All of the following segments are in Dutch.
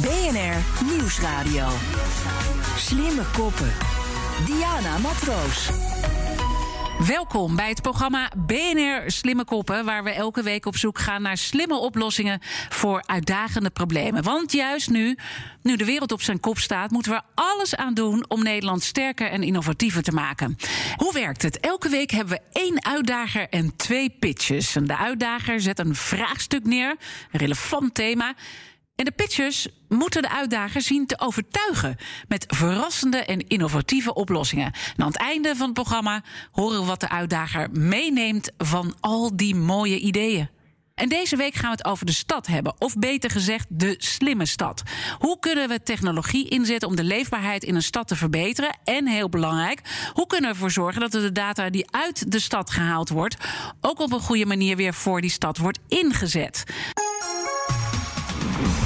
BNR Nieuwsradio. Slimme koppen. Diana Matroos. Welkom bij het programma BNR Slimme Koppen, waar we elke week op zoek gaan naar slimme oplossingen voor uitdagende problemen. Want juist nu, nu de wereld op zijn kop staat, moeten we alles aan doen om Nederland sterker en innovatiever te maken. Hoe werkt het? Elke week hebben we één uitdager en twee pitches. De uitdager zet een vraagstuk neer, een relevant thema. En de pitchers moeten de uitdager zien te overtuigen met verrassende en innovatieve oplossingen. En aan het einde van het programma horen we wat de uitdager meeneemt van al die mooie ideeën. En deze week gaan we het over de stad hebben, of beter gezegd, de slimme stad. Hoe kunnen we technologie inzetten om de leefbaarheid in een stad te verbeteren? En heel belangrijk, hoe kunnen we ervoor zorgen dat de data die uit de stad gehaald wordt, ook op een goede manier weer voor die stad wordt ingezet?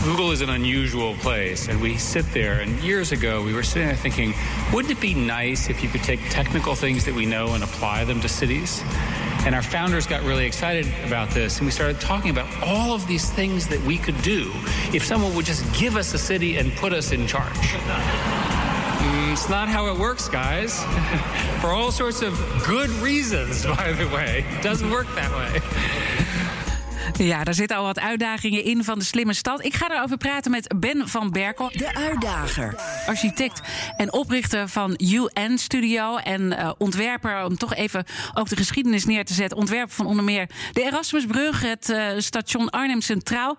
Google is an unusual place, and we sit there. And years ago, we were sitting there thinking, wouldn't it be nice if you could take technical things that we know and apply them to cities? And our founders got really excited about this, and we started talking about all of these things that we could do if someone would just give us a city and put us in charge. Mm, it's not how it works, guys. For all sorts of good reasons, by the way. It doesn't work that way. Ja, daar zitten al wat uitdagingen in van de slimme stad. Ik ga erover praten met Ben van Berkel. De uitdager. Architect en oprichter van UN Studio. En uh, ontwerper, om toch even ook de geschiedenis neer te zetten. Ontwerper van onder meer de Erasmusbrug, het uh, station Arnhem Centraal.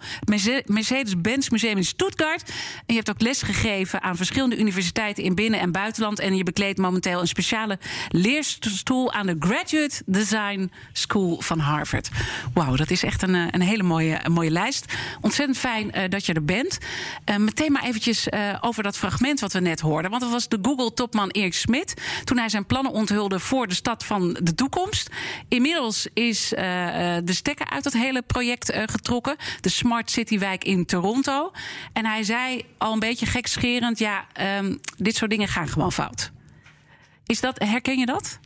Mercedes-Benz Museum in Stuttgart. En je hebt ook les gegeven aan verschillende universiteiten in binnen- en buitenland. En je bekleedt momenteel een speciale leerstoel aan de Graduate Design School van Harvard. Wauw, dat is echt een eh, een hele mooie, een mooie lijst. Ontzettend fijn uh, dat je er bent. Uh, meteen maar eventjes over dat fragment wat we net hoorden. Want dat was de Google-topman Erik Smit. Toen hij zijn plannen onthulde voor de stad van de toekomst. Inmiddels is de stekker uit dat hele project getrokken. De Smart City-wijk in Toronto. En hij zei al een beetje gekscherend: ja, um, dit soort dingen gaan gewoon fout. Is dat, herken je dat?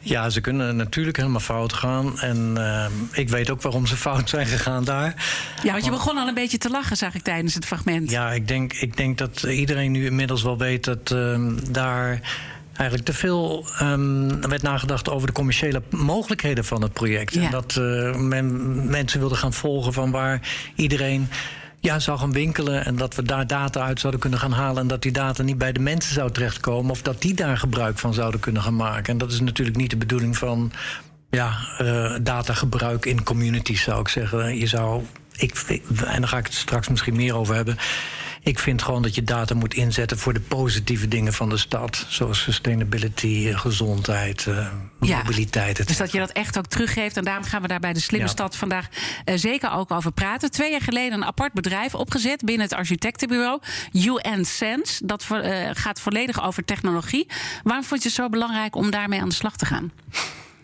Ja, ze kunnen natuurlijk helemaal fout gaan. En uh, ik weet ook waarom ze fout zijn gegaan daar. Ja, want je begon al een beetje te lachen, zag ik tijdens het fragment. Ja, ik denk, ik denk dat iedereen nu inmiddels wel weet dat uh, daar eigenlijk te veel um, werd nagedacht over de commerciële mogelijkheden van het project. Ja. En dat uh, men mensen wilden gaan volgen van waar iedereen ja, zou gaan winkelen en dat we daar data uit zouden kunnen gaan halen en dat die data niet bij de mensen zou terechtkomen of dat die daar gebruik van zouden kunnen gaan maken. En dat is natuurlijk niet de bedoeling van ja, uh, datagebruik in communities, zou ik zeggen. Je zou, ik, en daar ga ik het straks misschien meer over hebben. Ik vind gewoon dat je data moet inzetten voor de positieve dingen van de stad. Zoals sustainability, gezondheid, uh, ja, mobiliteit. Dus dat je dat echt ook teruggeeft. En daarom gaan we daar bij de Slimme ja. Stad vandaag uh, zeker ook over praten. Twee jaar geleden een apart bedrijf opgezet binnen het architectenbureau. UN Sense. Dat uh, gaat volledig over technologie. Waarom vond je het zo belangrijk om daarmee aan de slag te gaan?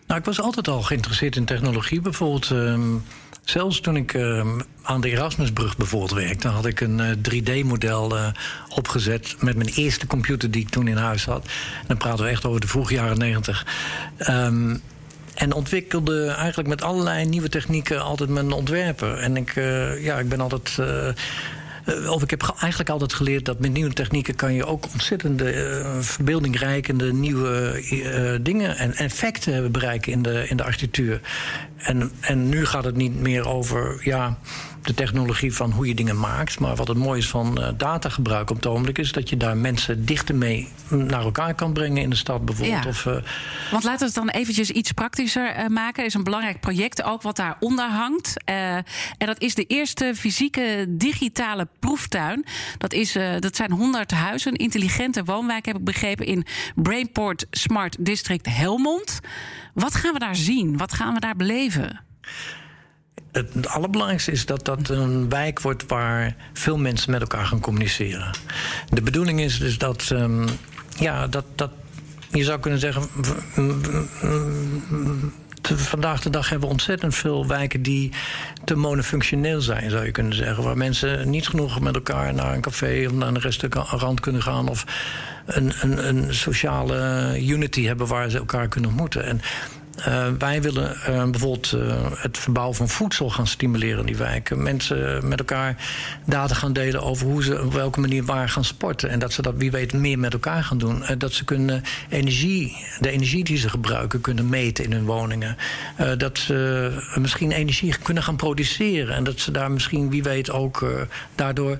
Nou, ik was altijd al geïnteresseerd in technologie. Bijvoorbeeld. Um, Zelfs toen ik uh, aan de Erasmusbrug bijvoorbeeld werkte, had ik een uh, 3D-model uh, opgezet met mijn eerste computer die ik toen in huis had. Dan praten we echt over de vroege jaren negentig. Um, en ontwikkelde eigenlijk met allerlei nieuwe technieken altijd mijn ontwerpen. En ik, uh, ja, ik ben altijd. Uh, of ik heb eigenlijk altijd geleerd dat met nieuwe technieken kan je ook ontzettende uh, verbeeldingrijkende nieuwe uh, dingen en effecten bereiken in de, in de architectuur. En, en nu gaat het niet meer over ja, de technologie van hoe je dingen maakt. Maar wat het mooie is van uh, datagebruik op het ogenblik is dat je daar mensen dichter mee naar elkaar kan brengen in de stad bijvoorbeeld. Ja. Of, uh, Want laten we het dan eventjes iets praktischer uh, maken. Er is een belangrijk project ook wat daaronder hangt. en dat is de eerste fysieke digitale proeftuin. Dat, is, dat zijn 100 huizen, intelligente woonwijk heb ik begrepen in Brainport Smart District Helmond. Wat gaan we daar zien? Wat gaan we daar beleven? Het, allerbelangrijkste is dat dat een wijk wordt waar veel mensen met elkaar gaan communiceren. De bedoeling is dus dat, um, ja, dat, dat je zou kunnen zeggen. Vandaag de dag hebben we ontzettend veel wijken die te monofunctioneel zijn, zou je kunnen zeggen. Waar mensen niet genoeg met elkaar naar een café of naar een restaurant kunnen gaan. Of een, een, een sociale unity hebben waar ze elkaar kunnen ontmoeten. En uh, wij willen uh, bijvoorbeeld uh, het verbouwen van voedsel gaan stimuleren in die wijken. Mensen met elkaar data gaan delen over hoe ze op welke manier waar gaan sporten. En dat ze dat wie weet meer met elkaar gaan doen. dat ze kunnen energie, de energie die ze gebruiken, kunnen meten in hun woningen. dat ze misschien energie kunnen gaan produceren. En dat ze daar misschien wie weet ook daardoor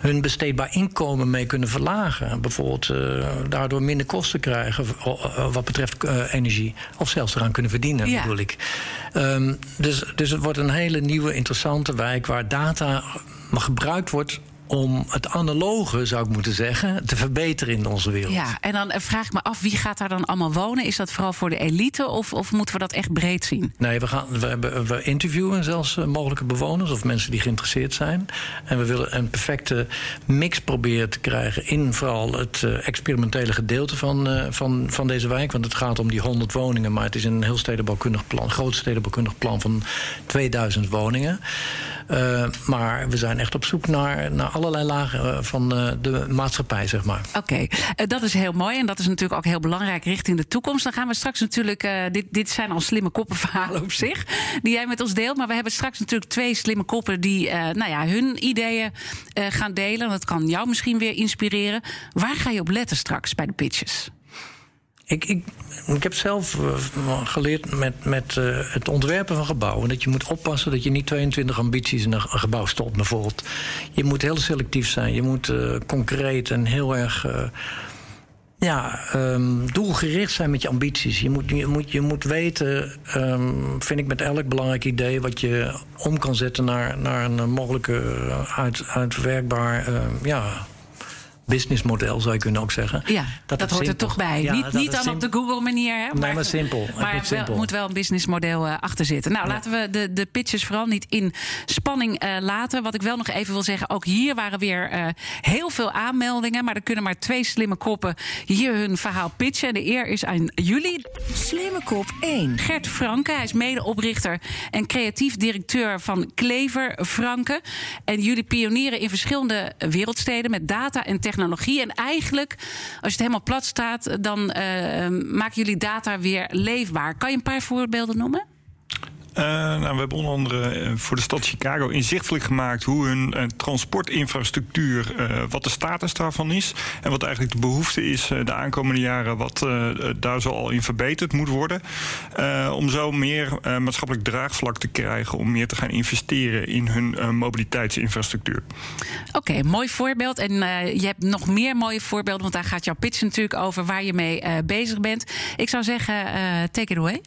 hun besteedbaar inkomen mee kunnen verlagen. Bijvoorbeeld daardoor minder kosten krijgen wat betreft energie. Of zelfs eraan kunnen verdienen, ja. bedoel ik. Um, dus, dus het wordt een hele nieuwe, interessante wijk waar data gebruikt wordt om het analoge, zou ik moeten zeggen, te verbeteren in onze wereld. Ja, en dan eh, vraag ik me af, wie gaat daar dan allemaal wonen? Is dat vooral voor de elite of, of moeten we dat echt breed zien? Nee, we, gaan, we, hebben, we interviewen zelfs eh, mogelijke bewoners of mensen die geïnteresseerd zijn. En we willen een perfecte mix proberen te krijgen in vooral het uh, experimentele gedeelte van, van, van deze wijk. Want het gaat om die 100 woningen, maar het is een heel stedenbouwkundig plan, groot stedenbouwkundig plan van 2000 woningen. Uh, maar we zijn echt op zoek naar, naar allerlei lagen eh, van uh, de maatschappij, zeg maar. Oké, okay. dat is heel mooi en dat is natuurlijk ook heel belangrijk richting de toekomst. Dan gaan we straks natuurlijk, dit, dit zijn al slimme koppenverhalen op zich, die jij met ons deelt. Maar we hebben straks natuurlijk twee slimme koppen die nou ja, hun ideeën gaan delen. Dat kan jou misschien weer inspireren. Waar ga je op letten straks bij de pitches? Ik, ik, ik heb zelf uh, geleerd met, met uh, het ontwerpen van gebouwen. Dat je moet oppassen dat je niet 22 ambities in een gebouw stopt, bijvoorbeeld. Je moet heel selectief zijn. Je moet uh, concreet en heel erg. ja, um, doelgericht zijn met je ambities. Je moet, je moet, je moet weten, um, vind ik met elk belangrijk idee, wat je om kan zetten naar, naar een mogelijke uit, uitwerkbaar ja, businessmodel, zou je kunnen ook zeggen. Ja, dat, dat hoort er toch bij. Ja, niet niet dan op de Google-manier. Hè, maar, maar simpel. Maar er moet wel een businessmodel uh, achter zitten. Nou, laten we de, de pitches vooral niet in spanning uh, laten. Wat ik wel nog even wil zeggen, ook hier waren weer uh, heel veel aanmeldingen. Maar er kunnen maar twee slimme koppen hier hun verhaal pitchen. En de eer is aan jullie. Slimme kop 1. Gert Franke, hij is medeoprichter en creatief directeur van Klever Franke. En jullie pionieren in verschillende wereldsteden met data en technologie En eigenlijk, als je het helemaal plat staat, dan uh, maken jullie data weer leefbaar. Kan je een paar voorbeelden noemen? Uh, nou, we hebben onder andere uh, voor de stad Chicago inzichtelijk gemaakt hoe hun uh, transportinfrastructuur, wat de status daarvan is. En wat eigenlijk de behoefte is de aankomende jaren, wat daar zo al in verbeterd moet worden. om zo meer maatschappelijk draagvlak te krijgen om meer te gaan investeren in hun mobiliteitsinfrastructuur. Oké, mooi voorbeeld. En je hebt nog meer mooie voorbeelden, want daar gaat jouw pitch natuurlijk over waar je mee bezig bent. Ik zou zeggen, take it away.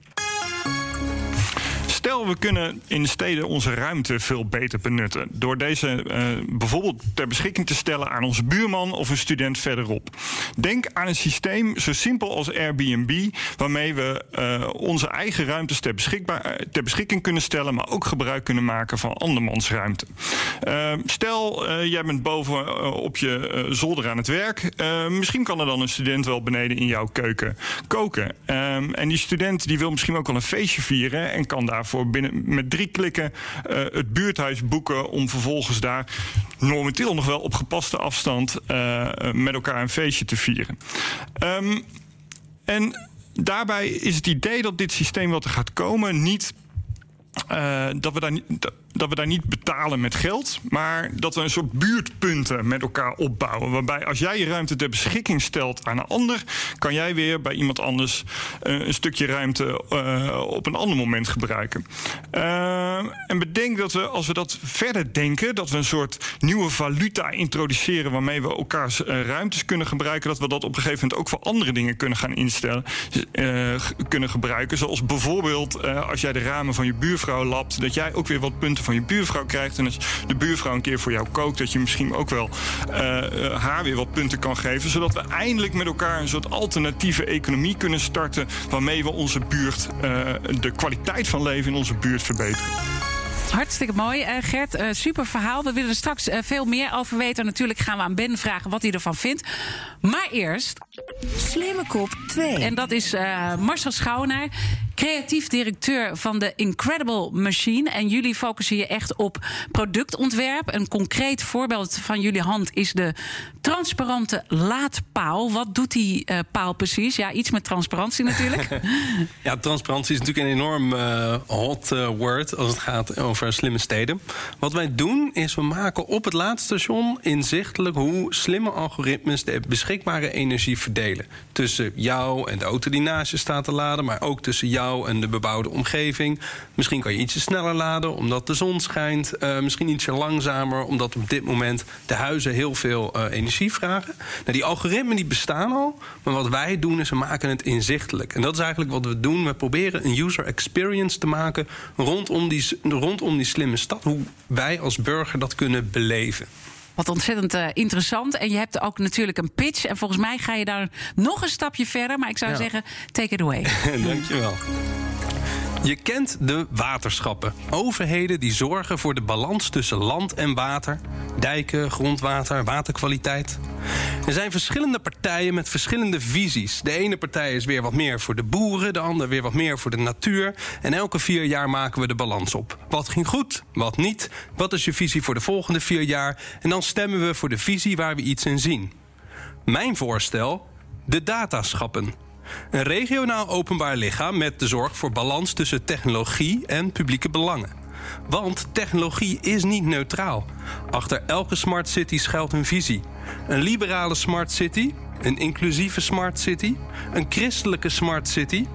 Stel, we kunnen in de steden onze ruimte veel beter benutten. Door deze uh, bijvoorbeeld ter beschikking te stellen aan onze buurman of een student verderop. Denk aan een systeem zo simpel als Airbnb, waarmee we uh, onze eigen ruimtes ter, beschikbaar, ter, beschikking kunnen stellen, maar ook gebruik kunnen maken van andermans ruimte. Uh, stel, jij bent boven op je zolder aan het werk. misschien kan er dan een student wel beneden in jouw keuken koken. Ehm, en die student die wil misschien ook wel een feestje vieren en kan daarvoor voor binnen met drie klikken uh, het buurthuis boeken om vervolgens daar momenteel nog wel op gepaste afstand uh, met elkaar een feestje te vieren. Um, en daarbij is het idee dat dit systeem wat er gaat komen niet uh, dat we daar niet we daar niet betalen met geld, maar dat we een soort buurtpunten met elkaar opbouwen. Waarbij als jij je ruimte ter beschikking stelt aan een ander, kan jij weer bij iemand anders uh, een stukje ruimte uh, op een ander moment gebruiken. Uh, en bedenk dat we, als we dat verder denken, dat we een soort nieuwe valuta introduceren waarmee we elkaars ruimtes kunnen gebruiken, dat we dat op een gegeven moment ook voor andere dingen kunnen gaan instellen, kunnen gebruiken. Zoals bijvoorbeeld als jij de ramen van je buurvrouw lapt, dat jij ook weer wat punten van je buurvrouw krijgt. En als de buurvrouw een keer voor jou kookt, dat je misschien ook wel uh, haar weer wat punten kan geven. Zodat we eindelijk met elkaar een soort alternatieve economie kunnen starten. Waarmee we onze buurt, uh, de kwaliteit van leven in onze buurt verbeteren. Hartstikke mooi, uh, Gert. Uh, super verhaal. We willen er straks uh, veel meer over weten. Natuurlijk gaan we aan Ben vragen wat hij ervan vindt. Maar eerst. Slimme kop 2. En dat is Marcel Schouwenaar, creatief directeur van de Incredible Machine. En jullie focussen je echt op productontwerp. Een concreet voorbeeld van jullie hand is de transparante laadpaal. Wat doet die paal precies? Ja, iets met transparantie natuurlijk. ja, transparantie is natuurlijk een enorm hot word als het gaat over slimme steden. Wat wij doen is we maken op het laadstation inzichtelijk hoe slimme algoritmes de beschikbare energie verdelen. Tussen jou en de auto die naast je staat te laden, maar ook tussen jou en de bebouwde omgeving. Misschien kan je ietsje sneller laden omdat de zon schijnt. Uh, misschien ietsje langzamer omdat op dit moment de huizen heel veel uh, energie vragen. Nou, die algoritmen die bestaan al, maar wat wij doen is we maken het inzichtelijk. En dat is eigenlijk wat we doen. We proberen een user experience te maken rondom die, rondom die slimme stad. Hoe wij als burger dat kunnen beleven. Wat ontzettend uh, interessant. En je hebt ook natuurlijk een pitch. En volgens mij ga je daar nog een stapje verder. Maar ik zou ja. zeggen, take it away. Dankjewel. Je kent de waterschappen. Overheden die zorgen voor de balans tussen land en water. Dijken, grondwater, waterkwaliteit. Er zijn verschillende partijen met verschillende visies. De ene partij is weer wat meer voor de boeren, de andere weer wat meer voor de natuur. En elke vier jaar maken we de balans op. Wat ging goed, wat niet? Wat is je visie voor de volgende vier jaar? En dan stemmen we voor de visie waar we iets in zien. Mijn voorstel: de dataschappen. Een regionaal openbaar lichaam met de zorg voor balans tussen technologie en publieke belangen. Want technologie is niet neutraal. Achter elke smart city schuilt een visie. Een liberale smart city, een inclusieve smart city, een christelijke smart city,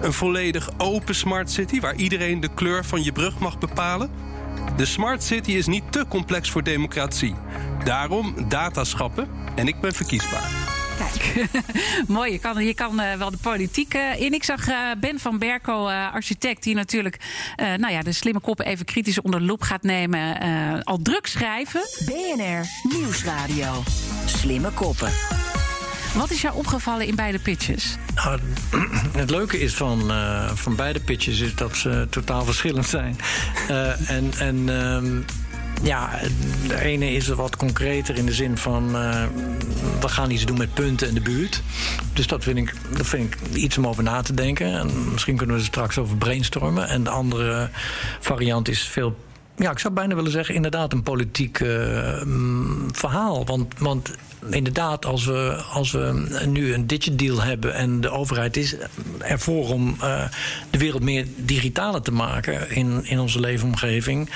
een volledig open smart city waar iedereen de kleur van je brug mag bepalen. De smart city is niet te complex voor democratie. Daarom dataschappen en ik ben verkiesbaar. Kijk, mooi. Je kan, je kan uh, wel de politiek uh, in. Ik zag uh, Ben van Berko, architect, die natuurlijk nou ja, de slimme koppen even kritisch onder de loep gaat nemen. al druk schrijven. BNR Nieuwsradio. Slimme koppen. Wat is jou opgevallen in beide pitches? Nou, het leuke is van, van beide pitches is dat ze totaal verschillend zijn. en. en um, ja, de ene is wat concreter in de zin van uh, we gaan iets doen met punten in de buurt. Dus dat vind ik, dat vind ik iets om over na te denken. En misschien kunnen we er straks over brainstormen. En de andere variant is veel ja, ik zou bijna willen zeggen, inderdaad een politiek uh, verhaal. Want, want inderdaad, als we, als we nu een deal hebben en de overheid is ervoor om uh, de wereld meer digitaler te maken in, in onze leefomgeving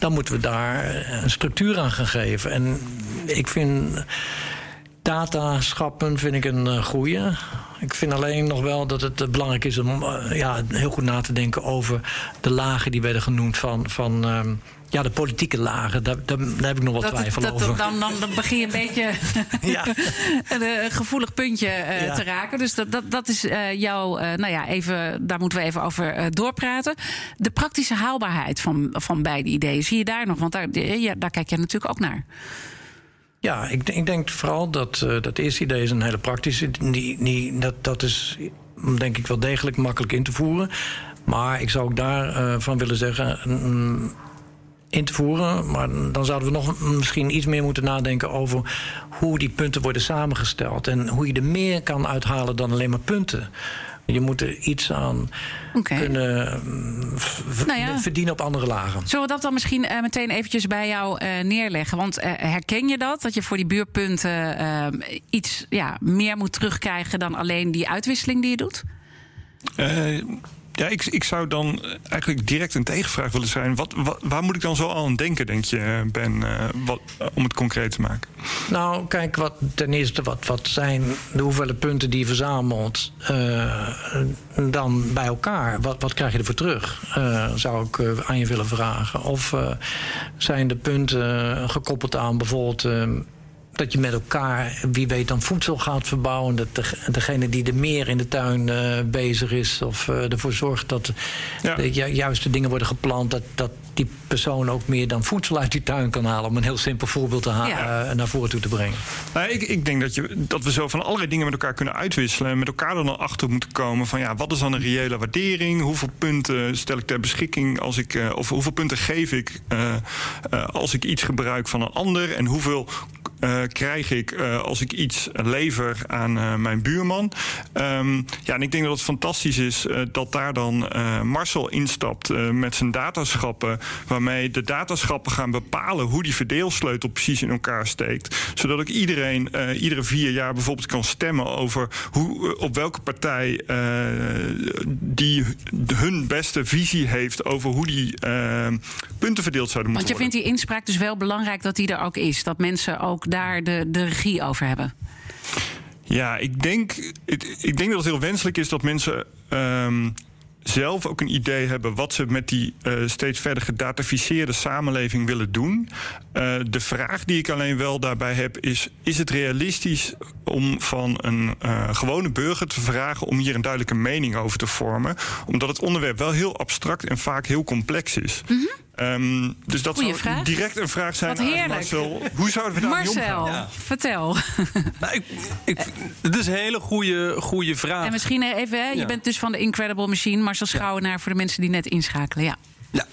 dan moeten we daar een structuur aan gaan geven. En ik vind dataschappen vind ik een uh, goeie. Ik vind alleen nog wel dat het uh, belangrijk is om ja, heel goed na te denken over de lagen die werden genoemd van. van ehm, ja, de politieke lagen, daar, daar, daar heb ik nog wat twijfel dat, over. Dan, dan, dan begin je een beetje ja. een gevoelig puntje uh, ja. te raken. Dus dat, dat, dat is uh, jouw, uh, nou ja, even, daar moeten we even over doorpraten. De praktische haalbaarheid van, van beide ideeën, zie je daar nog? Want daar, ja, daar kijk je natuurlijk ook naar. Ja, ik, ik denk vooral dat dat eerste idee is een hele praktische. Die, die, dat, dat is denk ik wel degelijk makkelijk in te voeren. Maar ik zou ook daarvan van willen zeggen. In te voeren. Maar dan zouden we nog misschien iets meer moeten nadenken over hoe die punten worden samengesteld. En hoe je er meer kan uithalen dan alleen maar punten. Je moet er iets aan okay. kunnen nou ja. verdienen op andere lagen. Zullen we dat dan misschien uh, meteen eventjes bij jou uh, neerleggen? Want uh, herken je dat? Dat je voor die buurpunten iets ja, meer moet terugkrijgen dan alleen die uitwisseling die je doet? Ja, ik, ik zou dan eigenlijk direct een tegenvraag willen zijn. Wat, waar moet ik dan zo aan denken, denk je, Ben, uh, wat, om het concreet te maken? Nou, kijk, wat, ten eerste, wat, wat zijn de hoeveelheid punten die je verzamelt dan bij elkaar? Wat, wat krijg je ervoor terug? Zou ik aan je willen vragen. Of zijn de punten gekoppeld aan bijvoorbeeld dat je met elkaar, wie weet, dan voedsel gaat verbouwen. Dat de, degene die er meer in de tuin uh, bezig is, of uh, ervoor zorgt dat ja. de ju juiste dingen worden geplant, dat, dat die persoon ook meer dan voedsel uit die tuin kan halen. Om een heel simpel voorbeeld te ja. uh, naar voren toe te brengen. Nou, ik, ik denk dat, je, dat we zo van allerlei dingen met elkaar kunnen uitwisselen. En met elkaar er dan achter moeten komen van ja, wat is dan een reële waardering? Hoeveel punten stel ik ter beschikking als ik, uh, of hoeveel punten geef ik uh, als ik iets gebruik van een ander? En hoeveel uh, krijg ik uh, als ik iets lever aan uh, mijn buurman. Um, ja, en ik denk dat het fantastisch is dat daar dan Marcel instapt met zijn dataschappen, waarmee de dataschappen gaan bepalen hoe die verdeelsleutel precies in elkaar steekt. Zodat ik iedereen iedere vier jaar bijvoorbeeld kan stemmen over hoe, op welke partij die hun beste visie heeft over hoe die punten verdeeld zouden moeten worden. Want je vindt die inspraak dus wel belangrijk dat die er ook is. Dat mensen ook daar de, de regie over hebben? Ja, ik denk, ik, ik denk dat het heel wenselijk is dat mensen um, zelf ook een idee hebben wat ze met die uh, steeds verder gedataficeerde samenleving willen doen. Uh, de vraag die ik alleen wel daarbij heb is: is het realistisch om van een uh, gewone burger te vragen om hier een duidelijke mening over te vormen? Omdat het onderwerp wel heel abstract en vaak heel complex is. Mm -hmm. Um, dus dat Goeie zou vraag. direct een vraag zijn heerlijk. Marcel. Hoe zouden we daar Marcel, omgaan? Ja. vertel. Nou, ik, ik, het is een hele goede, goede vraag. En misschien even, hè, je bent dus van de Incredible Machine. Marcel Schouwenaar voor de mensen die net inschakelen. Ja. Ja,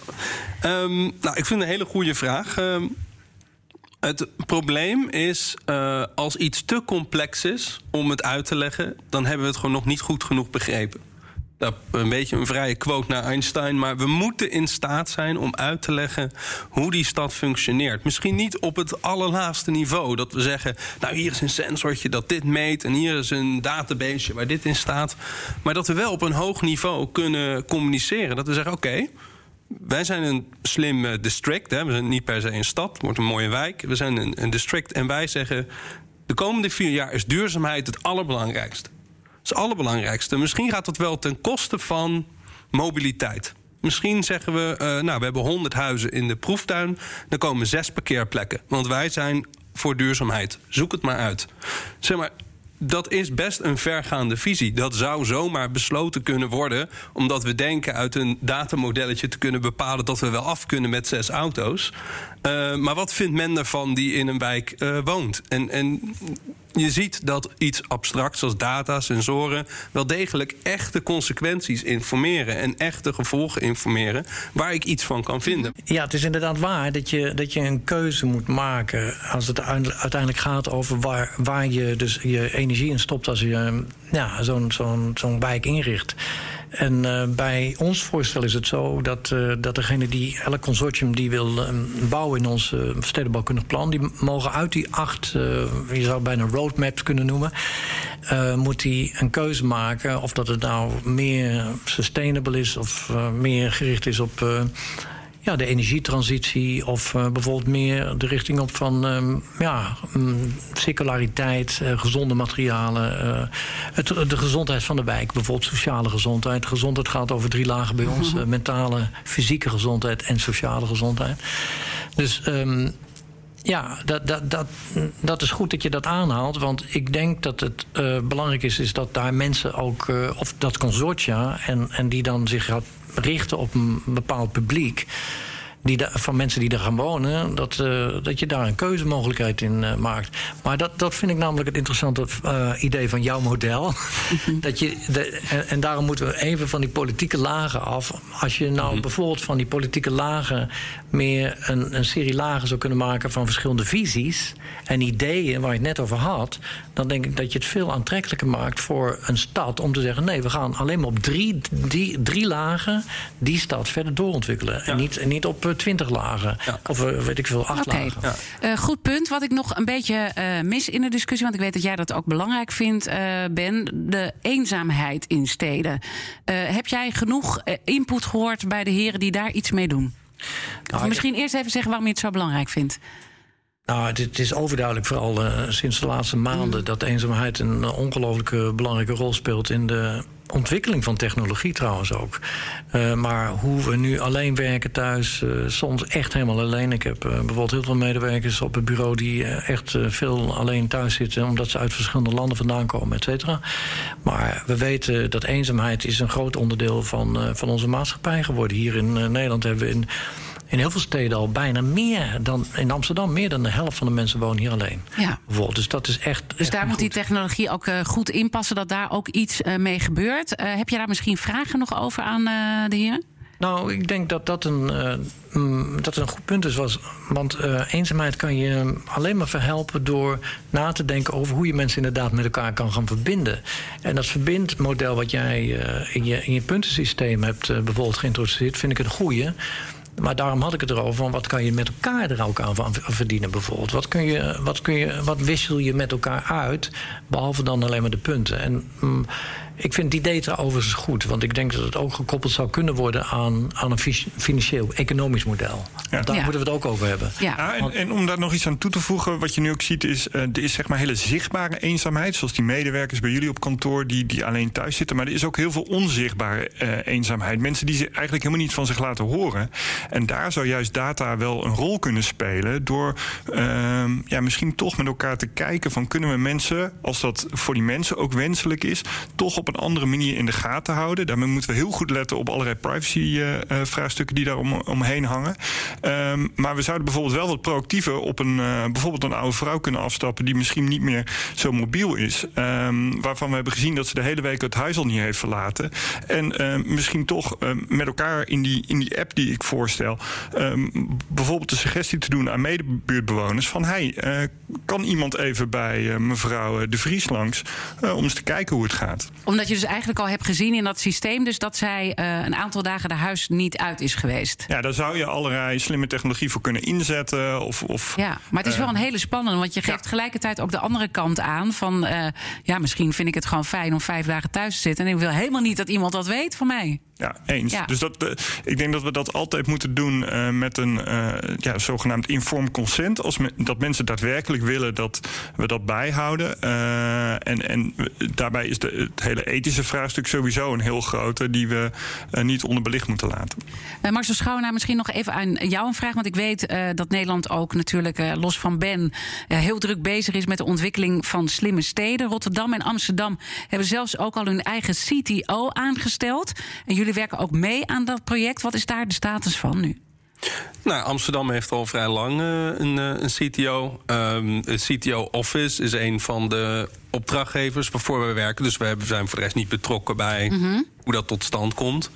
Ehm, nou, ik vind een hele goede vraag. Ehm, het probleem is, eh, als iets te complex is om het uit te leggen, dan hebben we het gewoon nog niet goed genoeg begrepen. Dat een beetje een vrije quote naar Einstein, maar we moeten in staat zijn om uit te leggen hoe die stad functioneert. Misschien niet op het allerlaagste niveau, dat we zeggen, nou hier is een sensortje dat dit meet en hier is een database waar dit in staat, maar dat we wel op een hoog niveau kunnen communiceren. Dat we zeggen, oké, wij zijn een slim eh, district. Hè. We zijn niet per se een stad, het wordt een mooie wijk. We zijn een, een district en wij zeggen... de komende vier jaar is duurzaamheid het allerbelangrijkste. Is het allerbelangrijkste. Misschien gaat dat wel ten koste van mobiliteit. Misschien zeggen we, uh, nou, we hebben 100 huizen in de proeftuin. Er komen zes parkeerplekken. Want wij zijn voor duurzaamheid. Zoek het maar uit. Zeg maar, dat is best een vergaande visie. Dat zou zomaar besloten kunnen worden, omdat we denken uit een datamodelletje te kunnen bepalen dat we wel af kunnen met zes auto's. Uh, maar wat vindt men ervan die in een wijk uh, woont? En, en je ziet dat iets abstracts als data, sensoren, wel degelijk echte consequenties informeren en echte gevolgen informeren waar ik iets van kan vinden. Ja, het is inderdaad waar dat je, dat je een keuze moet maken als het uiteindelijk gaat over waar, waar je dus je energie in stopt als je ja, zo'n zo'n zo'n wijk inricht. En uh, bij ons voorstel is het zo dat, uh, dat degene die elk consortium die wil uh, bouwen in ons stedenbouwkundig plan, die mogen uit die acht, je zou het bijna roadmaps kunnen noemen, moet die een keuze maken of dat het nou meer sustainable is of meer gericht is op ja, de energietransitie of uh, bijvoorbeeld meer de richting op van um, ja, um, circulariteit, uh, gezonde materialen, uh, het, de gezondheid van de wijk, bijvoorbeeld sociale gezondheid. Gezondheid gaat over drie lagen bij ons: mentale, fysieke gezondheid en sociale gezondheid. Dus um, ja, dat, dat, dat, dat is goed dat je dat aanhaalt. Want ik denk dat het uh, belangrijk is, is dat daar mensen ook, uh, of dat consortia, en, en die dan zich gaat richten op een bepaald publiek. Die da, van mensen die daar gaan wonen, dat, uh, dat je daar een keuzemogelijkheid in uh, maakt. Maar dat, dat vind ik namelijk het interessante uh, idee van jouw model. dat je de, en, en, daarom moeten we even van die politieke lagen af. Als je nou bijvoorbeeld van die politieke lagen meer een, een serie lagen zou kunnen maken van verschillende visies en ideeën waar je het net over had, dan denk ik dat je het veel aantrekkelijker maakt voor een stad om te zeggen: nee, we gaan alleen maar op drie, die, drie lagen die stad verder doorontwikkelen. Ja. En, niet, en niet op twintig lagen. Ja. Of weet ik veel, acht okay. lagen. Ja. Uh, goed punt. Wat ik nog een beetje uh, mis in de discussie, want ik weet dat jij dat ook belangrijk vindt, uh, Ben, de eenzaamheid in steden. heb jij genoeg input gehoord bij de heren die daar iets mee doen? Of misschien eerst even zeggen waarom je het zo belangrijk vindt. Nou, het, is overduidelijk, vooral uh, sinds de laatste maanden, dat eenzaamheid een ongelooflijke belangrijke rol speelt in de ontwikkeling van technologie trouwens ook. Uh, maar hoe we nu alleen werken thuis, uh, soms echt helemaal alleen. Ik heb uh, bijvoorbeeld heel veel medewerkers op het bureau die echt veel alleen thuis zitten, omdat ze uit verschillende landen vandaan komen, et cetera. Maar we weten dat eenzaamheid is een groot onderdeel van, van onze maatschappij geworden. Hier in Nederland hebben we in in heel veel steden al bijna meer dan in Amsterdam. Meer dan de helft van de mensen wonen hier alleen. Ja. Bijvoorbeeld. Dus dat is echt. Dus echt daar moet goed. die technologie ook uh, goed inpassen, dat daar ook iets uh, mee gebeurt. Uh, heb je daar misschien vragen nog over aan de heren? Nou, ik denk dat dat een, uh, dat een goed punt is. Was, want uh, eenzaamheid kan je alleen maar verhelpen door na te denken over hoe je mensen inderdaad met elkaar kan gaan verbinden. En dat verbindmodel wat jij uh, in, je, in je puntensysteem hebt bijvoorbeeld geïntroduceerd, vind ik een goede. Maar daarom had ik het erover van wat kan je met elkaar er ook aan verdienen bijvoorbeeld. Wat, kun je, wat, kun je, wat wissel je met elkaar uit, behalve dan alleen maar de punten. En mm, ik vind het idee trouwens goed. Want ik denk dat het ook gekoppeld zou kunnen worden aan, aan een financieel, economisch model. Ja. Daar ja. moeten we het ook over hebben. Ja. ja en, en, om daar nog iets aan toe te voegen, wat je nu ook ziet, is uh, er is zeg maar hele zichtbare eenzaamheid. Zoals die medewerkers bij jullie op kantoor die, die alleen thuis zitten. Maar er is ook heel veel onzichtbare uh, eenzaamheid. Mensen die zich eigenlijk helemaal niet van zich laten horen. En daar zou juist data wel een rol kunnen spelen. Door uh, ja, misschien toch met elkaar te kijken van kunnen we mensen, als dat voor die mensen ook wenselijk is, toch op een andere manier in de gaten houden. Daarmee moeten we heel goed letten op allerlei privacy-vraagstukken die daar om, omheen hangen. Um, maar we zouden bijvoorbeeld wel wat proactiever op een, uh, bijvoorbeeld een oude vrouw kunnen afstappen die misschien niet meer zo mobiel is. Um, waarvan we hebben gezien dat ze de hele week het huis al niet heeft verlaten. En uh, misschien toch met elkaar in die, in die app die ik voorstel, bijvoorbeeld de suggestie te doen aan medebuurtbewoners van hey, kan iemand even bij mevrouw De Vries langs om eens te kijken hoe het gaat. Omdat je dus eigenlijk al hebt gezien in dat systeem, dus dat zij uh, een aantal dagen de huis niet uit is geweest. Ja, daar zou je allerlei slimme technologie voor kunnen inzetten. Of, of, ja, maar het is uh, wel een hele spannende, want je geeft ja. tegelijkertijd ook de andere kant aan. Van uh, ja, misschien vind ik het gewoon fijn om vijf dagen thuis te zitten. En ik wil helemaal niet dat iemand dat weet van mij. Ja, eens. Ja. Dus dat, uh, ik denk dat we dat altijd moeten doen uh, met een uh, ja, zogenaamd informed consent. Als me, dat mensen daadwerkelijk willen dat we dat bijhouden. en, en daarbij is de, het hele ethische vraagstuk sowieso een heel grote die we niet onderbelicht moeten laten. Marcel Schouwenaar, misschien nog even aan jou een vraag. Want ik weet dat Nederland ook natuurlijk los van Ben heel druk bezig is met de ontwikkeling van slimme steden. Rotterdam en Amsterdam hebben zelfs ook al hun eigen CTO aangesteld. En jullie Jullie werken ook mee aan dat project. Wat is daar de status van nu? Nou, Amsterdam heeft al vrij lang uh, een, een, CTO. Um, het CTO Office is een van de opdrachtgevers waarvoor we werken. Dus we zijn voor de rest niet betrokken bij mm -hmm. hoe dat tot stand komt.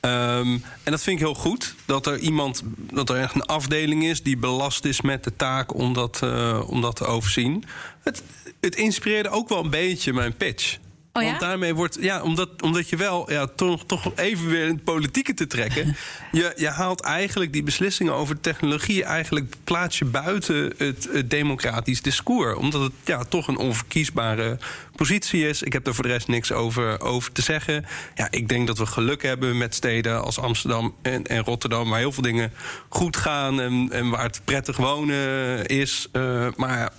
Um, en dat vind ik heel goed. Dat er iemand, dat er echt een afdeling is die belast is met de taak om dat, uh, om dat te overzien. Het, het inspireerde ook wel een beetje mijn pitch. Oh ja? Want daarmee wordt, ja, omdat, omdat je wel ja, toch, toch even weer in het politieke te trekken. je, je haalt eigenlijk die beslissingen over technologie, eigenlijk plaats je buiten het, het democratisch discours. Omdat het ja, toch een onverkiesbare positie is. Ik heb er voor de rest niks over, over te zeggen. Ja, ik denk dat we geluk hebben met steden als Amsterdam en, en Rotterdam, waar heel veel dingen goed gaan en, en waar het prettig wonen is. Uh, maar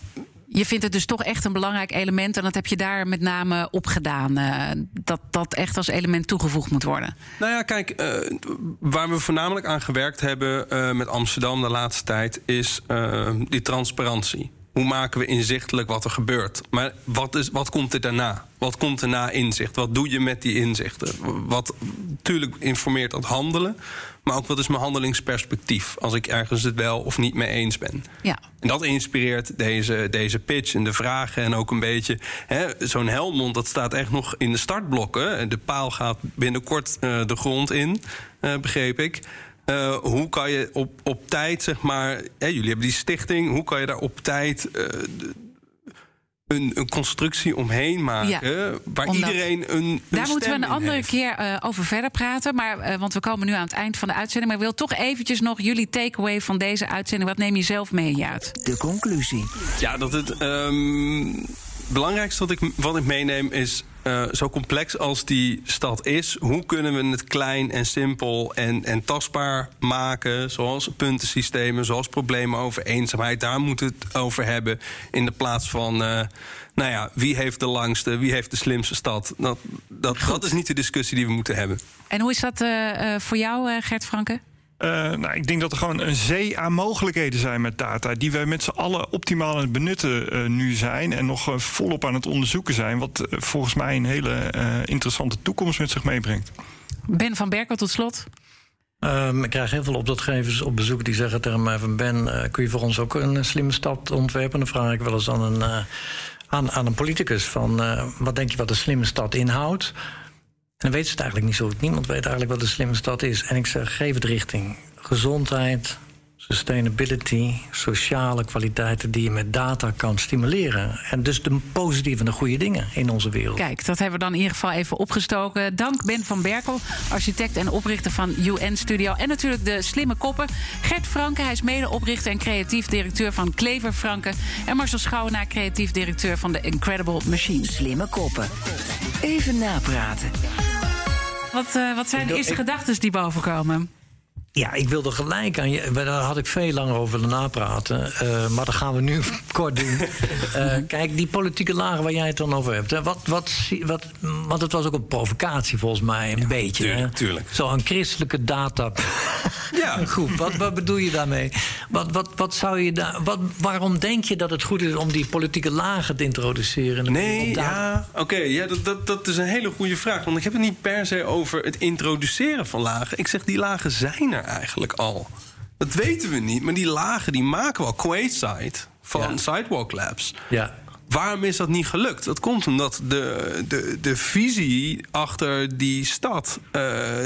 je vindt het dus toch echt een belangrijk element. En dat heb je daar met name op gedaan. Uh, dat dat echt als element toegevoegd moet worden. Nou ja, kijk, uh, waar we voornamelijk aan gewerkt hebben uh, met Amsterdam de laatste tijd, is die transparantie. Hoe maken we inzichtelijk wat er gebeurt? Maar wat, is, wat komt er daarna? Wat komt er na inzicht? Wat doe je met die inzichten? Wat natuurlijk informeert dat handelen. Maar ook wat is mijn handelingsperspectief als ik ergens het wel of niet mee eens ben. Ja. En dat inspireert deze, deze pitch en de vragen. En ook een beetje. Zo'n Helmond, dat staat echt nog in de startblokken. De paal gaat binnenkort uh, de grond in, uh, begreep ik. Uh, hoe kan je op, op tijd, zeg maar. Hè, jullie hebben die stichting. Hoe kan je daar op tijd. Een, een, constructie omheen maken. Ja, waar omdat, iedereen een. een daar moeten we een andere heeft. keer uh, over verder praten. Maar, uh, want we komen nu aan het eind van de uitzending. Maar ik wil toch eventjes nog jullie takeaway van deze uitzending. Wat neem je zelf mee uit? De conclusie. Ja, dat het. Um, belangrijkste wat ik, wat ik meeneem is. Eh, zo complex als die stad is, hoe kunnen we het klein en simpel en, en tastbaar maken? Zoals puntensystemen, zoals problemen over eenzaamheid. Daar moeten we het over hebben. In de plaats van, uh, nou ja, wie heeft de langste, wie heeft de slimste stad? Dat, dat, dat is niet de discussie die we moeten hebben. En hoe is dat uh, voor jou, Gert Franke? Uh, nou, ik denk dat er gewoon een zee aan mogelijkheden zijn met data. Die wij met z'n allen optimaal aan het benutten uh, nu zijn. En nog uh, volop aan het onderzoeken zijn. Wat volgens mij een hele interessante toekomst met zich meebrengt. Ben van Berkel tot slot. Um, ik krijg heel veel opdrachtgevers op bezoek die zeggen tegen mij van Ben, kun je voor ons ook een slimme stad ontwerpen? Dan vraag ik wel eens aan een, aan, aan een politicus van wat denk je wat een slimme stad inhoudt? En dan weten ze het eigenlijk niet zo goed. Niemand weet eigenlijk wat de slimme stad is. En ik zeg, geef het richting. Gezondheid, sustainability, sociale kwaliteiten die je met data kan stimuleren. En dus de positieve en de goede dingen in onze wereld. Kijk, dat hebben we dan in ieder geval even opgestoken. Dank Ben van Berkel, architect en oprichter van UN Studio. En natuurlijk de slimme koppen. Gert Franke, hij is medeoprichter en creatief directeur van Klever Franke. En Marcel Schouwenaar, creatief directeur van de Incredible Machine. Slimme koppen. Even napraten. Wat, uh, wat zijn de eerste gedachten die bovenkomen? Ja, ik wilde gelijk aan je. Daar had ik veel langer over willen napraten. Uh, maar dat gaan we nu kort doen. Uh, kijk, die politieke lagen waar jij het dan over hebt. Hè, wat, wat, wat, want het was ook een provocatie volgens mij, een ja, beetje. Tuurlijk, tuurlijk. Zo'n christelijke data. Ja. Groep. Wat, wat bedoel je daarmee? Wat, wat, wat zou je daar, wat, waarom denk je dat het goed is om die politieke lagen te introduceren? Nee, ja, oké. Okay, ja, dat, dat, dat is een hele goede vraag. Want ik heb het niet per se over het introduceren van lagen. Ik zeg, die lagen zijn er eigenlijk al. Dat weten we niet, maar die lagen die maken we al. Quayside van ja. Sidewalk Labs. Ja. Waarom is dat niet gelukt? Dat komt omdat de, de, de visie achter die stad... Uh,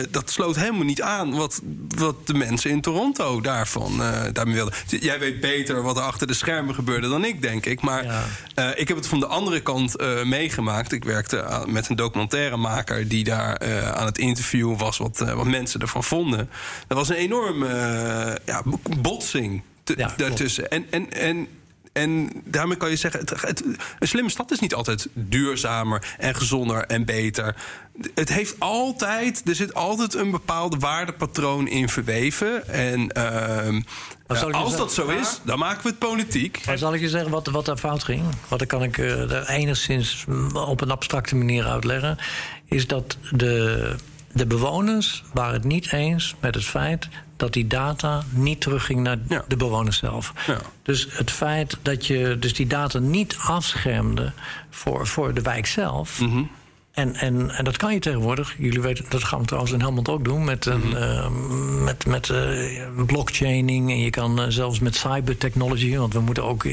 dat sloot helemaal niet aan wat, wat de mensen in Toronto daarvan uh, daarmee wilden. Jij weet beter wat er achter de schermen gebeurde dan ik, denk ik. Maar ja. uh, ik heb het van de andere kant meegemaakt. Ik werkte met een documentairemaker die daar aan het interviewen was... wat, wat mensen ervan vonden. Er was een enorme ja, botsing ja, daartussen. En, en, en en daarmee kan je zeggen, het, het, een slimme stad is niet altijd duurzamer en gezonder en beter. Het heeft altijd, er zit altijd een bepaalde waardepatroon in verweven. En uh, als dat zo is, dan maken we het politiek. Maar zal ik je zeggen wat, wat daar fout ging? Wat kan ik uh, enigszins op een abstracte manier uitleggen. Is dat de, de bewoners waren het niet eens met het feit dat die data niet terugging naar ja. de bewoners zelf. Ja. Dus het feit dat je dus die data niet afschermde voor, voor de wijk zelf. Mm -hmm. En, en, en dat kan je tegenwoordig. Jullie weten, dat gaan we trouwens in Helmond ook doen. Met, een, mm -hmm. uh, met, met uh, blockchaining. En je kan uh, zelfs met cybertechnology. Want we moeten ook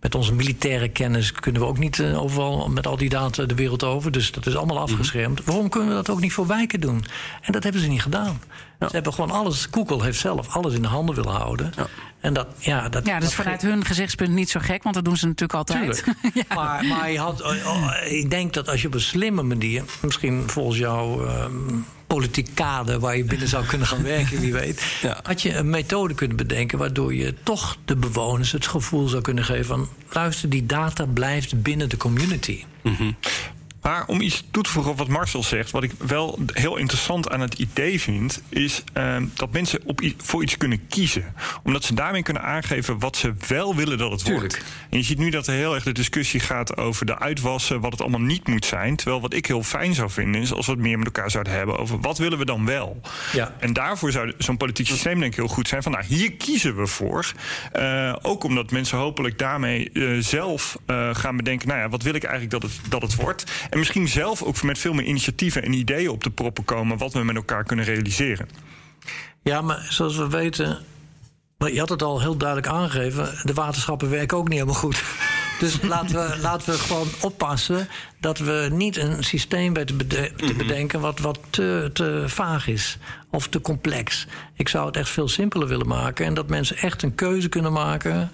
met onze militaire kennis kunnen we ook niet uh, overal met al die data de wereld over. Dus dat is allemaal afgeschermd. Waarom kunnen we dat ook niet voor wijken doen? En dat hebben ze niet gedaan. Ja. Ze hebben gewoon alles. Google heeft zelf alles in de handen willen houden. Ja. En dat, ja, dat, ja, dat is vanuit hun gezichtspunt niet zo gek, want dat doen ze natuurlijk altijd. ja. maar, maar je had, oh, ik denk dat als je op een slimme manier, misschien volgens jou. Um, politiek kader waar je binnen zou kunnen gaan werken, wie weet. Ja. Had je een methode kunnen bedenken waardoor je toch de bewoners het gevoel zou kunnen geven van luister, die data blijft binnen de community. Mm -hmm. Maar om iets toe te voegen op wat Marcel zegt, wat ik wel heel interessant aan het idee vind, is uh, dat mensen op, voor iets kunnen kiezen. Omdat ze daarmee kunnen aangeven wat ze wel willen dat het Tuurlijk. wordt. En je ziet nu dat er heel erg de discussie gaat over de uitwassen, wat het allemaal niet moet zijn. Terwijl wat ik heel fijn zou vinden, is als we het meer met elkaar zouden hebben over wat willen we dan wel. Ja. En daarvoor zou zo'n politiek systeem denk ik heel goed zijn. Van nou, hier kiezen we voor. Uh, ook omdat mensen hopelijk daarmee uh, zelf uh, gaan bedenken, nou ja, wat wil ik eigenlijk dat het, dat het wordt. En misschien zelf ook met veel meer initiatieven en ideeën op de proppen komen wat we met elkaar kunnen realiseren. Ja, maar zoals we weten, maar je had het al heel duidelijk aangegeven, de waterschappen werken ook niet helemaal goed. Dus laten we, laten we gewoon oppassen dat we niet een systeem bij te, bede te bedenken wat, wat te, te vaag is of te complex. Ik zou het echt veel simpeler willen maken en dat mensen echt een keuze kunnen maken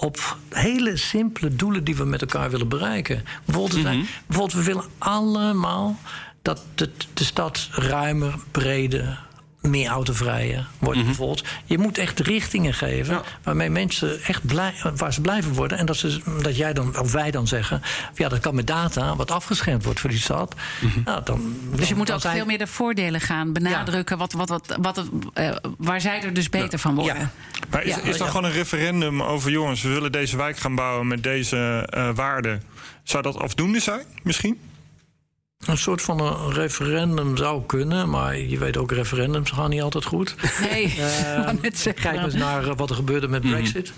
op, hele simpele doelen die we met elkaar willen bereiken. Bijvoorbeeld, mm -hmm. bijvoorbeeld we willen allemaal dat de, de stad ruimer, breder, meer autovrije wordt Mhm. bijvoorbeeld. Je moet echt richtingen geven waarmee mensen echt blij, waar ze blijven worden. En dat, ze, dat jij dan, of wij dan zeggen, ja, dat kan met data wat afgeschermd wordt voor die stad. Mhm. Nou, dan, Dus je dan- moet dan ook veel meer de voordelen gaan benadrukken. Wat, wat, wat, wat, eh, waar zij er dus beter van worden. Maar is, Ja. is dat gewoon een referendum over jongens, we willen deze wijk gaan bouwen met deze eh, waarden? Zou dat afdoende zijn, misschien? Een soort van een referendum zou kunnen, maar je weet ook, referendums gaan niet altijd goed. Nee, wou net zeggen. Kijk eens naar eh, wat er gebeurde met Mhm. Brexit.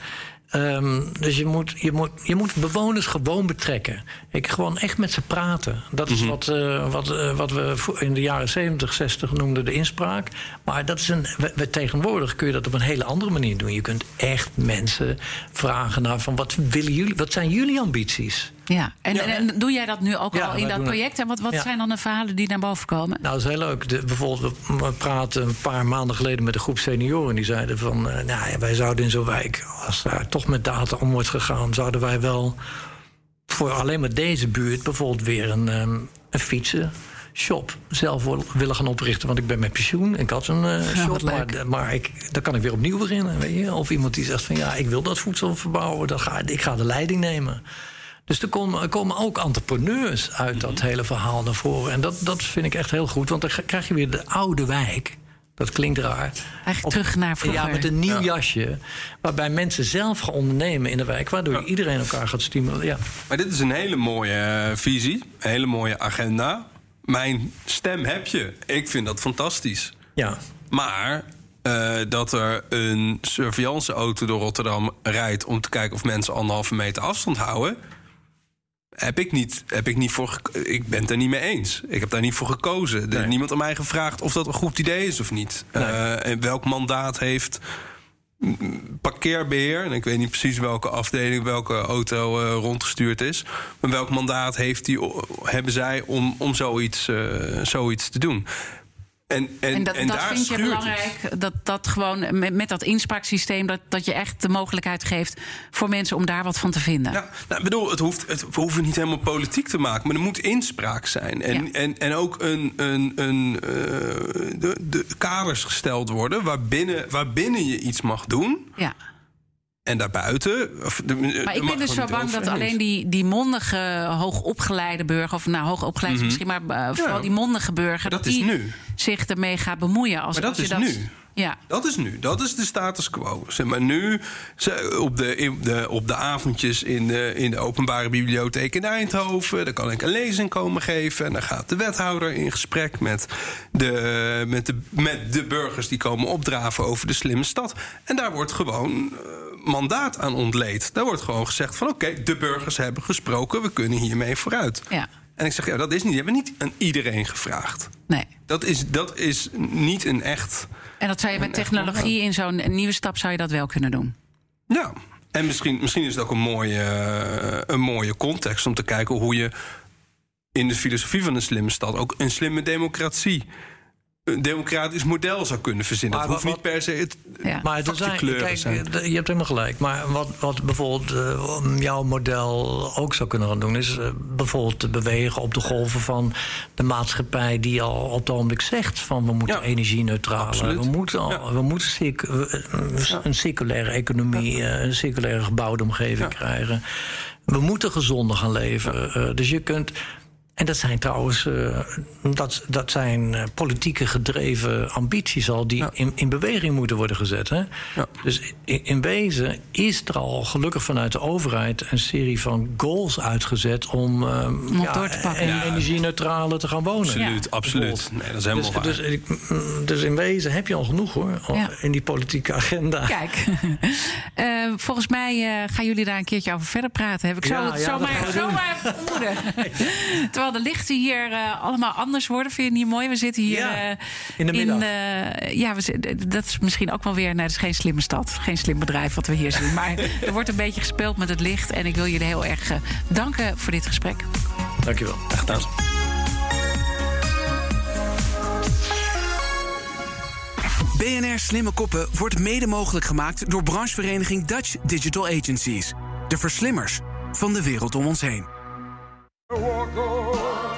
Ehm, dus je moet, je, moet, je moet bewoners gewoon betrekken. Ik gewoon echt met ze praten. Dat is Mhm. wat, eh, wat, eh, wat we in de jaren 70, 60 noemden de inspraak. Maar dat is een, we- we- tegenwoordig kun je dat op een hele andere manier doen. Je kunt echt mensen vragen naar van wat willen jullie, wat zijn jullie ambities? Ja. En, en, en doe jij dat nu ook Ja, al in dat project? En wat, wat Ja. zijn dan de verhalen die naar boven komen? Nou, dat is heel leuk. De, bijvoorbeeld, we- praten een paar maanden geleden met een groep senioren. Die zeiden van, eh, nou ja, wij zouden in zo'n wijk, als daar toch met data om wordt gegaan, zouden wij wel voor alleen maar deze buurt bijvoorbeeld weer een, ehm, een fietsenshop zelf wil- willen gaan oprichten. Want ik ben met pensioen. Ik had een eh, Ja, shop, maar ik, dan kan ik weer opnieuw beginnen. Weet je? Of iemand die zegt van ja, ik wil dat voedsel verbouwen. Dan ga, ik ga de leiding nemen. Dus er komen, er komen ook entrepreneurs uit dat Mhm. hele verhaal naar voren. En dat, dat vind ik echt heel goed. Want dan krijg je weer de oude wijk. Dat klinkt raar. Eigenlijk terug naar vroeger. Ja, met een nieuw jasje. Waarbij mensen zelf gaan ondernemen in de wijk. Waardoor iedereen elkaar gaat stimuleren. Ja. Maar dit is een hele mooie eh, visie, een hele mooie agenda. Mijn stem heb je. Ik vind dat fantastisch. ja. Maar eh, dat er een surveillanceauto door Rotterdam rijdt om te kijken of mensen anderhalve meter afstand houden. Heb ik, niet, heb ik niet voor. Ik ben het er niet mee eens. Ik heb daar niet voor gekozen. Er is niemand aan mij gevraagd of dat een goed idee is of niet. Eh, en welk mandaat heeft parkeerbeheer. En ik weet niet precies welke afdeling, welke auto eh, rondgestuurd is. Maar welk mandaat heeft die, hebben zij om, om zoiets, eh, zoiets te doen? En, en, En dat, en dat daar vind je het. belangrijk, dat, dat gewoon met, met dat inspraaksysteem... Dat, dat je echt de mogelijkheid geeft voor mensen om daar wat van te vinden. Ja, nou, ik bedoel, het hoeft, het, we hoeven niet helemaal politiek te maken, maar er moet inspraak zijn. En, Ja. en, en ook een, een, een, eh, de, de kaders gesteld worden waarbinnen, waarbinnen je iets mag doen. Ja. En daarbuiten. De, Maar ik ben dus zo bang dat alleen die, die mondige, hoogopgeleide burger... of nou, hoogopgeleid is misschien, maar eh, vooral die mondige burger... dat dat is die nu. zich ermee gaat bemoeien. Als, Maar dat als je is nu. Ja. Dat is nu. Dat is de status quo. Zeg maar nu, op de, in de, op de avondjes in de, in de openbare bibliotheek in Eindhoven... daar kan ik een lezing komen geven. En dan gaat de wethouder in gesprek met de, met de, met de burgers... die komen opdraven over de slimme stad. En daar wordt gewoon eh, mandaat aan ontleed. Daar wordt gewoon gezegd van... oké, de burgers hebben gesproken, we kunnen hiermee vooruit. Ja. En ik zeg, ja, dat is niet. Die hebben niet aan iedereen gevraagd. Nee. Dat is, dat is niet een echt... En dat zou je met technologie in zo'n nieuwe stap zou je dat wel kunnen doen. Ja, en misschien, misschien is het ook een mooie, een mooie context om te kijken hoe je in de filosofie van een slimme stad ook een slimme democratie, een democratisch model zou kunnen verzinnen. Maar het hoeft wat- niet per se het Ja. Maar er zijn, kijk, zijn. eh, je hebt helemaal gelijk. Maar wat, wat bijvoorbeeld eh, jouw model ook zou kunnen gaan doen... is eh, bijvoorbeeld te bewegen op de golven van de maatschappij... die al op het ogenblik zegt van we moeten Ja, energie-neutraal... we moeten, al, Ja. we moeten een circulaire economie... een circulaire gebouwde omgeving krijgen. We moeten gezonder gaan leven. Dus je kunt... En dat zijn trouwens eh, dat, dat zijn eh, politieke gedreven ambities al die in, in beweging moeten worden gezet. Hè? Ja. Dus in, in wezen is er al gelukkig vanuit de overheid een serie van goals uitgezet om, eh, het door te pakken. en- Ja. energie-neutraler te gaan wonen. Absoluut, absoluut. Nee, dat is helemaal Dus, waar. dus, ik- mm, dus in wezen heb je al genoeg hoor, Ja. in die politieke agenda. Kijk, Eh, volgens mij eh, gaan jullie daar een keertje over verder praten. Heb ik zo, Ja, ja, dat zomaar, zomaar vermoeden. Terwijl de lichten hier eh, allemaal anders worden. Vind je het niet mooi? We zitten hier Ja, eh, in de middag. eh, ja, we dat is misschien ook wel weer... Nee, dat is geen slimme stad. Geen slim bedrijf wat we hier zien. Maar er wordt een beetje gespeeld met het licht. En ik wil jullie heel erg danken voor dit gesprek. Dankjewel. Echt. BNR Slimme Koppen wordt mede mogelijk gemaakt door branchevereniging Dutch Digital Agencies. De verslimmers van de wereld om ons heen.